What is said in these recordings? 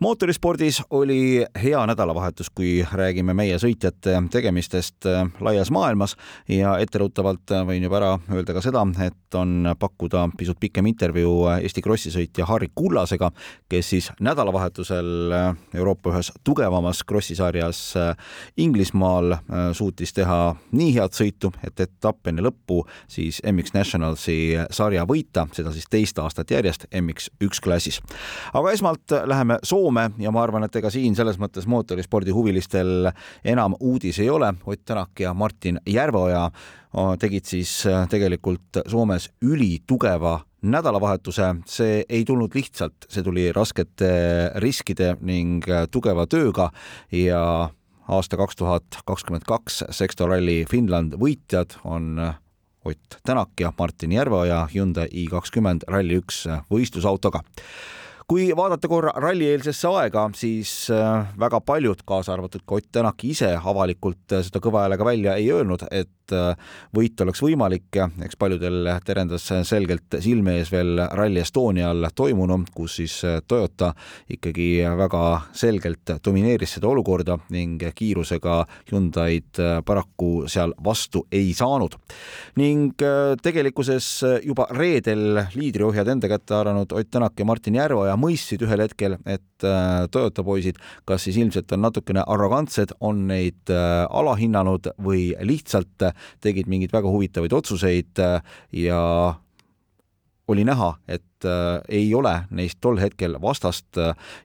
mootorispordis oli hea nädalavahetus, kui räägime meie sõitjate tegemistest äh, laias maailmas ja etteruttavalt äh, võin juba ära öelda ka seda, et on pakkuda pisut pikem intervjuu äh, Eesti Krossi sõitja Harri Kullasega, kes siis nädalavahetusel Euroopa ühes tugevamas krossisarjas Inglismaal suutis teha nii head sõitu, et etapp enne lõppu siis MX Nationalsi sarja võita, seda siis teist aastat järjest MX1 klassis. aga esmalt läheme Soome Soome ja ma arvan, et ega siin selles mõttes mootorispordi huvilistel enam uudis ei ole. Ott Tänak ja Martin Järveoja tegid siis äh, tegelikult Soomes ülitugeva nädalavahetuse, see ei tulnud lihtsalt, see tuli raskete riskide ning äh, tugeva tööga ja aasta kaks tuhat kakskümmend kaks Sexto Rally Finland võitjad on äh, Ott Tänak ja Martin Järveoja Hyundai i kakskümmend Rally1 võistlusautoga kui vaadata korra rallieelsesse aega, siis äh, väga paljud, kaasa arvatud ka Ott Tänak ise avalikult äh, seda kõva häälega välja ei öelnud, et äh, võit oleks võimalik. eks paljudel terendas selgelt silme ees veel Rally Estonial toimunu, kus siis Toyota ikkagi väga selgelt domineeris seda olukorda ning kiirusega Hyundai'd paraku seal vastu ei saanud. ning tegelikkuses juba reedel liidriohjad enda kätte haaranud Ott Tänak ja Martin Järveoja mõistsid ühel hetkel, et äh, Toyota poisid kas siis ilmselt on natukene arrogantsed, on neid äh, alahinnanud või lihtsalt tegid mingeid väga huvitavaid otsuseid äh, ja oli näha, et ei ole neist tol hetkel vastast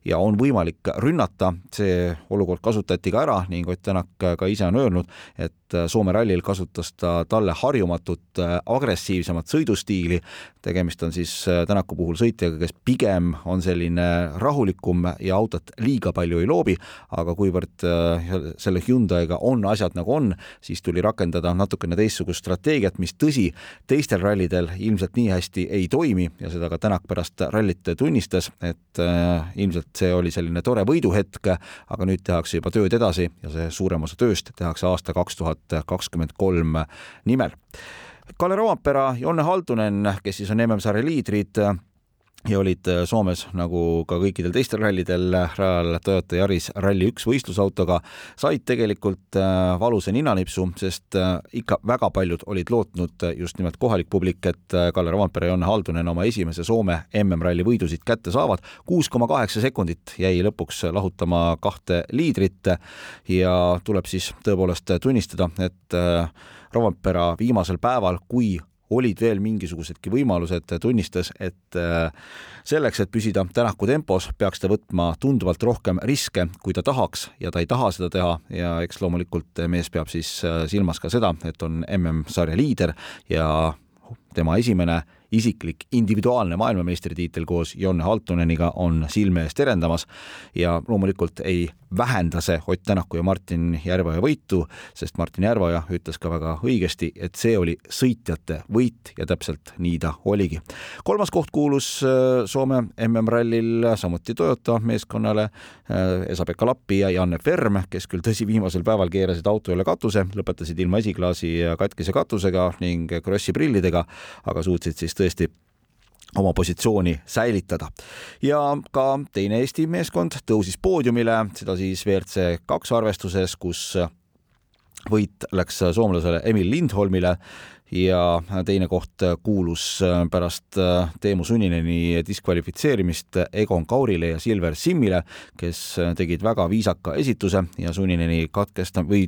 ja on võimalik rünnata, see olukord kasutati ka ära ning Ott Tänak ka ise on öelnud, et Soome rallil kasutas ta talle harjumatut agressiivsemat sõidustiili, tegemist on siis äh, Tänaku puhul sõitjaga, kes pigem on selline rahulikum ja autot liiga palju ei loobi, aga kuivõrd äh, selle Hyundai'ga on asjad nagu on, siis tuli rakendada natukene teistsugust strateegiat, mis tõsi, teistel rallidel ilmselt nii hästi ei toimi ja seda ka Tänak pärast rallit tunnistas, et äh, ilmselt see oli selline tore võiduhetk, aga nüüd tehakse juba tööd edasi ja see suurem osa tööst tehakse aasta kaks tuhat kakskümmend kolm nimel. Kalle Roompera, Jonne Haldunen, kes siis on MM-sarja liidrid ja olid Soomes nagu ka kõikidel teistel rallidel rajal Toyota Yaris Rally1 võistlusautoga, said tegelikult äh, valusa ninanipsu, sest äh, ikka väga paljud olid lootnud just nimelt kohalik publik, et äh, Kalle Roompere ja Jonne Haldunen oma esimese Soome MM-ralli võidusid kätte saavad. kuus koma kaheksa sekundit jäi lõpuks lahutama kahte liidrit ja tuleb siis tõepoolest tunnistada, et Rovanpera viimasel päeval, kui olid veel mingisugusedki võimalused, tunnistas, et äh, selleks, et püsida Tänaku tempos, peaks ta võtma tunduvalt rohkem riske, kui ta tahaks ja ta ei taha seda teha ja eks loomulikult mees peab siis äh, silmas ka seda, et on MM-sarja liider ja tema esimene isiklik individuaalne maailmameistritiitel koos Jon Haltoneniga on silme ees terendamas ja loomulikult ei vähenda see Ott Tänaku ja Martin Järveoja võitu, sest Martin Järveoja ütles ka väga õigesti, et see oli sõitjate võit ja täpselt nii ta oligi. kolmas koht kuulus äh, Soome MM-rallil samuti Toyota meeskonnale äh, Esa-Pekka Lappi ja Janne Ferm, kes küll tõsi, viimasel päeval keerasid auto üle katuse, lõpetasid ilma esiklaasi katkise katusega ning krossi prillidega, aga suutsid siis tõesti oma positsiooni säilitada. ja ka teine Eesti meeskond tõusis poodiumile, seda siis WRC kaks arvestuses, kus võit läks soomlasele Emil Lindholmile ja teine koht kuulus pärast Teemu Sunineni diskvalifitseerimist Egon Kaurile ja Silver Simmile, kes tegid väga viisaka esituse ja Sunineni katkesta- või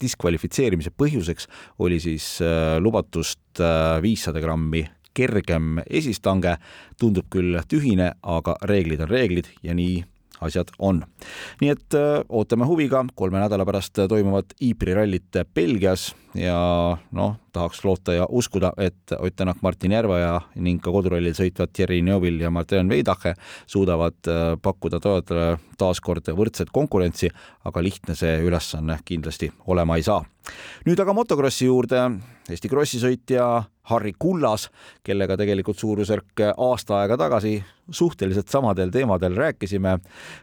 diskvalifitseerimise põhjuseks oli siis lubatust viissada grammi kergem esistange, tundub küll tühine, aga reeglid on reeglid ja nii asjad on. nii et äh, ootame huviga kolme nädala pärast toimuvat Ypres'i rallit Belgias ja noh, tahaks loota ja uskuda, et Ott Tänak, Martin Järveoja ning ka kodurallil sõitvad Thierry Neuville ja Martin Veidache suudavad äh, pakkuda Toyotale taas kord võrdset konkurentsi, aga lihtne see ülesanne kindlasti olema ei saa. nüüd aga motokrossi juurde. Eesti krossisõitja Harri Kullas, kellega tegelikult suurusjärk aasta aega tagasi suhteliselt samadel teemadel rääkisime,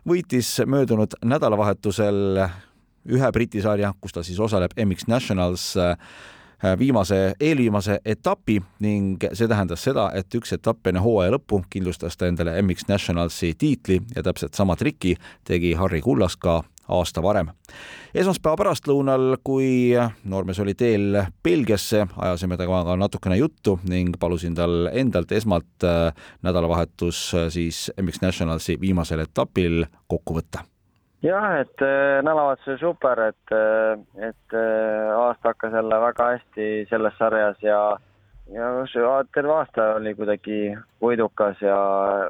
võitis möödunud nädalavahetusel ühe Briti sarja, kus ta siis osaleb MX Nationals äh, viimase, eelviimase etapi ning see tähendas seda, et üks etapp enne hooaja lõppu kindlustas ta endale MX Nationalsi tiitli ja täpselt sama triki tegi Harri Kullas ka aasta varem. esmaspäeva pärastlõunal, kui noormees oli teel Belgiasse, ajasime temaga natukene juttu ning palusin tal endalt esmalt äh, nädalavahetus äh, siis MX Nationalsi viimasel etapil kokku võtta jah, et äh, nädalavahetus oli super, et, äh, et äh, hakkas jälle väga hästi selles sarjas ja ja terve aasta oli kuidagi võidukas ja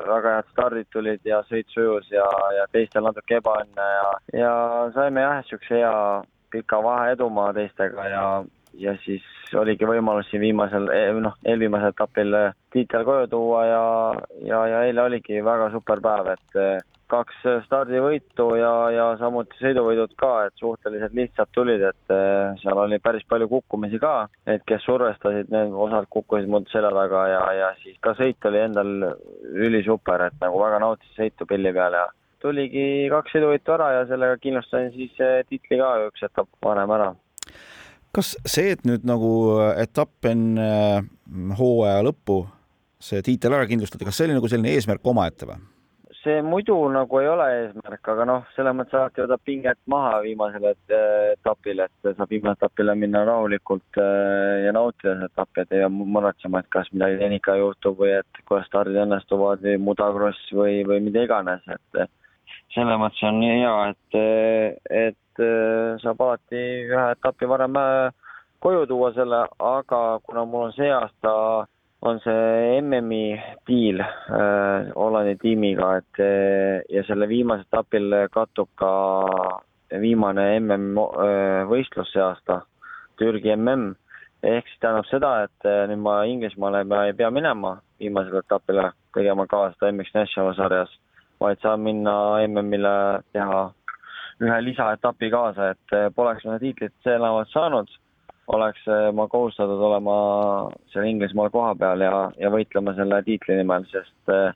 väga head stardid tulid ja sõit sujus ja, ja teistel natuke ebaõnne ja, ja saime jah, niisuguse hea pika vaheedumaa teistega ja, ja siis oligi võimalus siin viimasel, e, noh, eelviimasel etapil tiitel koju tuua ja, ja, ja eile oligi väga super päev, et kaks stardivõitu ja, ja samuti sõiduvõidud ka, et suhteliselt lihtsalt tulid, et eh, seal oli päris palju kukkumisi ka, et kes survestasid, need osad kukkusid mul selja taga ja, ja siis ka sõit oli endal ülisuper, et nagu väga nautisin sõitu pilli peal ja tuligi kaks sõiduvõitu ära ja sellega kindlustasin siis eh, tiitli ka üks etapp varem ära. kas see, et nüüd nagu etapp enne hooaja lõppu see tiitel ära kindlustada, kas see oli nagu selline eesmärk omaette või? See muidu nagu ei ole eesmärk, aga noh, selles mõttes alati võtab pinget maha viimasel etapil, et saab viimasele etapile minna rahulikult äh, ja nautida seda etappi, et ei pea muretsema, et kas midagi tehnika juhtub või et kuidas stardid õnnestuvad või mudakross või, või mida iganes, et selles mõttes on hea, et, et saab alati ühe etapi varem äh, koju tuua selle, aga kuna mul on see aasta on see MM-i diil äh, Hollandi tiimiga, et äh, ja selle viimasel etapil kattub ka viimane MM võistlus see aasta, Türgi MM. ehk siis tähendab seda, et äh, nüüd ma Inglismaale ei pea minema viimasele etapile tegema ka seda MX National sarjas, vaid saan minna MM-ile teha ühe lisaetapi kaasa, et poleks ma tiitlit see nädal saanud oleks eh, ma kohustatud olema seal Inglismaal kohapeal ja, ja võitlema selle tiitli nimel, sest eh,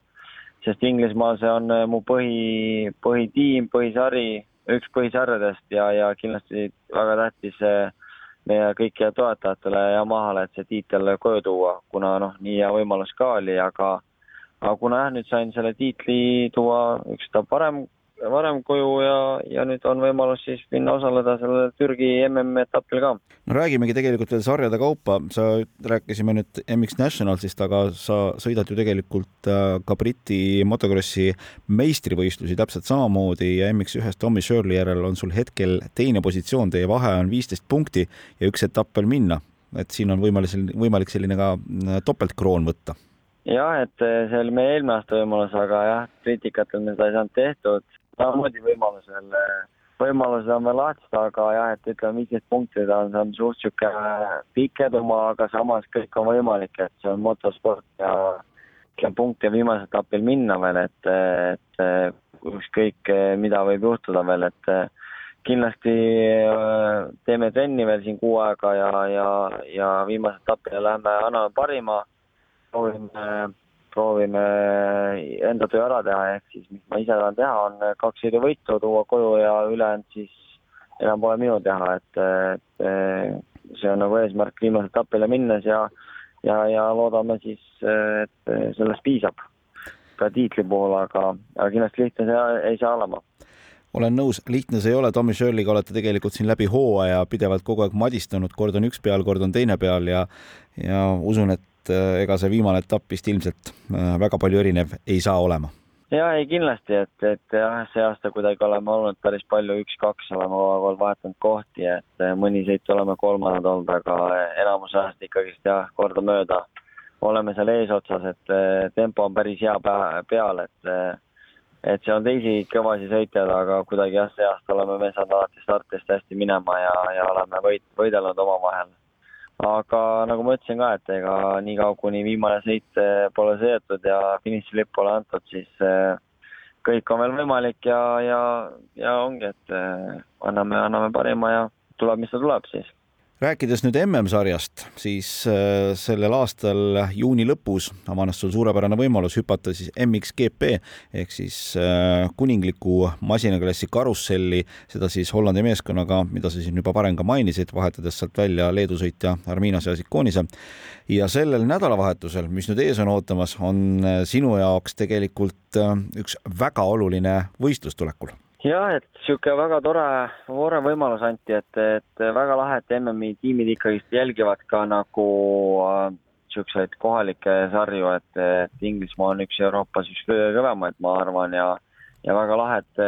sest Inglismaal see on eh, mu põhi, põhitiim, põhisari, üks põhisarjadest ja, ja kindlasti väga tähtis meie kõikidele toetajatele Yamahale, et see tiitel koju tuua, kuna noh, nii hea võimalus ka oli, aga aga kuna jah, nüüd sain selle tiitli tuua üks etapp varem koju ja, ja nüüd on võimalus siis minna osaleda sellel Türgi MM-etapil ka. no räägimegi tegelikult veel sarjade kaupa, sa rääkisime nüüd MX Nationalsist, aga sa sõidad ju tegelikult äh, ka Briti motokrossi meistrivõistlusi täpselt samamoodi ja MX1-s Tommy Shirley järel on sul hetkel teine positsioon, teie vahe on viisteist punkti ja üks etapp veel minna, et siin on võimalik, võimalik selline ka äh, topeltkroon võtta. Jah, et see oli meie eelmine aasta võimalus, aga jah, kriitikatel me seda ei saanud tehtud samamoodi võimalusel, võimalused on veel lahtised, aga jah, et ütleme, viisteist punkti ta on, see on suht niisugune pikk edumaa, aga samas kõik on võimalik, et see on motosport ja ja punkte viimasel etapil minna veel, et, et ükskõik, mida võib juhtuda veel, et kindlasti äh, teeme trenni veel siin kuu aega ja, ja, ja viimasel etapil lähme, anname parima, proovime proovime enda töö ära teha, ehk siis mis ma ise tahan teha, on kaks sõiduvõitu tuua koju ja ülejäänud siis enam pole minu teha, et, et see on nagu eesmärk viimasele etapile minnes ja ja, ja loodame siis, et sellest piisab ka tiitli puhul, aga, aga kindlasti lihtne see ei saa olema. Olen nõus, lihtne see ei ole, Tommy Shirley'ga olete tegelikult siin läbi hooaja pidevalt kogu aeg madistanud, kord on üks peal, kord on teine peal ja ja usun, et et äh, ega see viimane etapp vist ilmselt äh, väga palju erinev ei saa olema. ja ei kindlasti, et, et jah, see aasta kuidagi oleme olnud päris palju üks-kaks, oleme aeg vahetanud kohti, et äh, mõni sõit oleme kolmandad olnud, aga enamus ajast ikkagist jah, kordamööda oleme seal eesotsas, et tempo on päris hea peal, et et seal on teisi kõvasid sõitjaid, aga kuidagi jah, see aasta oleme me saanud alati startist hästi minema ja, ja oleme võit, võidelnud omavahel. Aga nagu ma ütlesin ka, et ega niikaua, kuni viimane sõit eh, pole sõidetud ja finišilipp pole antud, siis äh, kõik on veel võimalik ja, ja, ja ongi, et äh, anname, anname parima ja tuleb, mis ta tuleb siis rääkides nüüd MM-sarjast, siis äh, sellel aastal juuni lõpus avanes sul suurepärane võimalus hüpata siis MXGP ehk siis äh, kuningliku masinaklassi karusselli, seda siis Hollandi meeskonnaga, mida sa siin juba varem ka mainisid, vahetades sealt välja Leedu sõitja Arminas ja Sikonise. ja sellel nädalavahetusel, mis nüüd ees on ootamas, on äh, sinu jaoks tegelikult üks väga oluline võistlus tulekul jah, et niisugune väga tore, tore võimalus anti, et, et väga lahe, et MM-i tiimid ikkagist jälgivad ka nagu niisuguseid äh, kohalikke sarju, et, et Inglismaa on üks Euroopas üks kõige kõvemaid, ma arvan, ja ja väga lahe, et,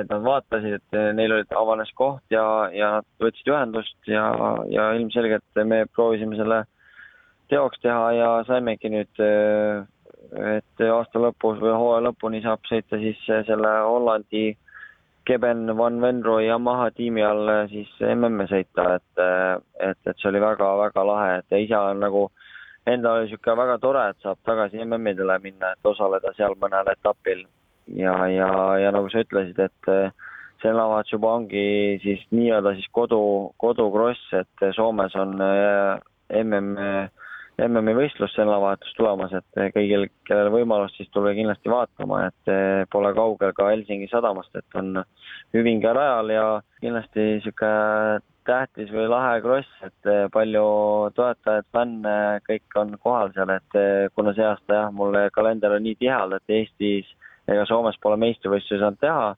et nad vaatasid, et neil olid, avanes koht ja, ja nad võtsid ühendust ja, ja ilmselgelt me proovisime selle teoks teha ja saimegi nüüd, et aasta lõpus või hooaja lõpuni saab sõita siis selle Hollandi Keben Van Venro Yamaha tiimi all eh, siis MM-e sõita, et, eh, et, et see oli väga-väga lahe, et ise on nagu, endal oli niisugune väga tore, et saab tagasi MM-idele minna, et osaleda seal mõnel etapil. ja, ja, ja nagu sa ütlesid, et see nädalavahetus juba ongi siis nii-öelda siis kodu, kodukross, et Soomes on MM MM-i võistlus sel nädalavahetus tulemas, et kõigil, kellel võimalus, siis tulge kindlasti vaatama, et pole kaugel ka Helsingi sadamast, et on Hüvinge rajal ja kindlasti niisugune tähtis või lahe kross, et palju toetajaid, fänne, kõik on kohal seal, et kuna see aasta jah, mul kalender on nii tihedalt, et Eestis ega Soomes pole meistrivõistlusi saanud teha,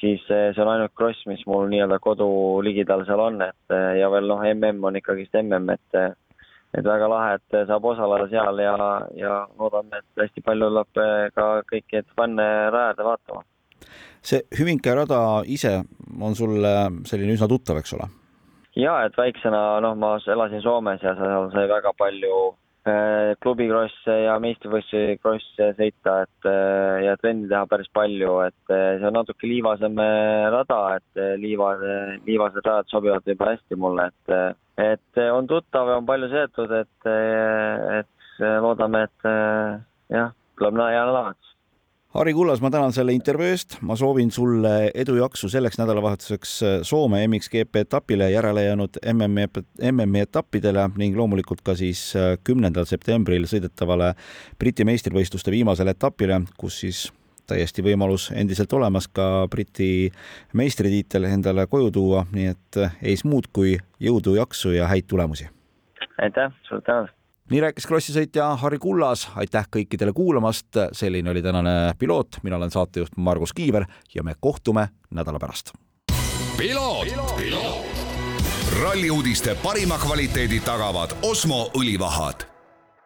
siis see on ainult kross, mis mul nii-öelda kodu ligidal seal on, et ja veel noh, MM on ikkagist MM, et et väga lahe, et saab osaleda seal ja, ja loodame, et hästi palju tuleb eh, ka kõiki fänne rajada vaatama. see Hüvinke rada ise on sulle selline üsna tuttav, eks ole? ja, et väiksena, noh, ma elasin Soomes ja seal sai väga palju eh, klubikrosse ja meistrivõistlusi krosse sõita, et eh, ja trenni teha päris palju, et see on natuke liivasem rada, et liivade, liivased rajad sobivad juba hästi mulle, et et eh, on tuttav ja on palju seotud, et, eh, et loodame, et eh, jah, tuleb hea nädalavahetus. Harri Kullas, ma tänan selle intervjuu eest, ma soovin sulle edu jaksu selleks nädalavahetuseks Soome MXGP etapile järele jäänud MM-i, MM-i etappidele ning loomulikult ka siis kümnendal septembril sõidetavale Briti meistrivõistluste viimasele etapile, kus siis täiesti võimalus endiselt olemas ka Briti meistritiitel endale koju tuua, nii et ees muud kui jõudu, jaksu ja häid tulemusi. aitäh, suur tänu! nii rääkis krossisõitja Harri Kullas, aitäh kõikidele kuulamast, selline oli tänane piloot, mina olen saatejuht Margus Kiiver ja me kohtume nädala pärast. ralli uudiste parima kvaliteedi tagavad Osmo õlivahad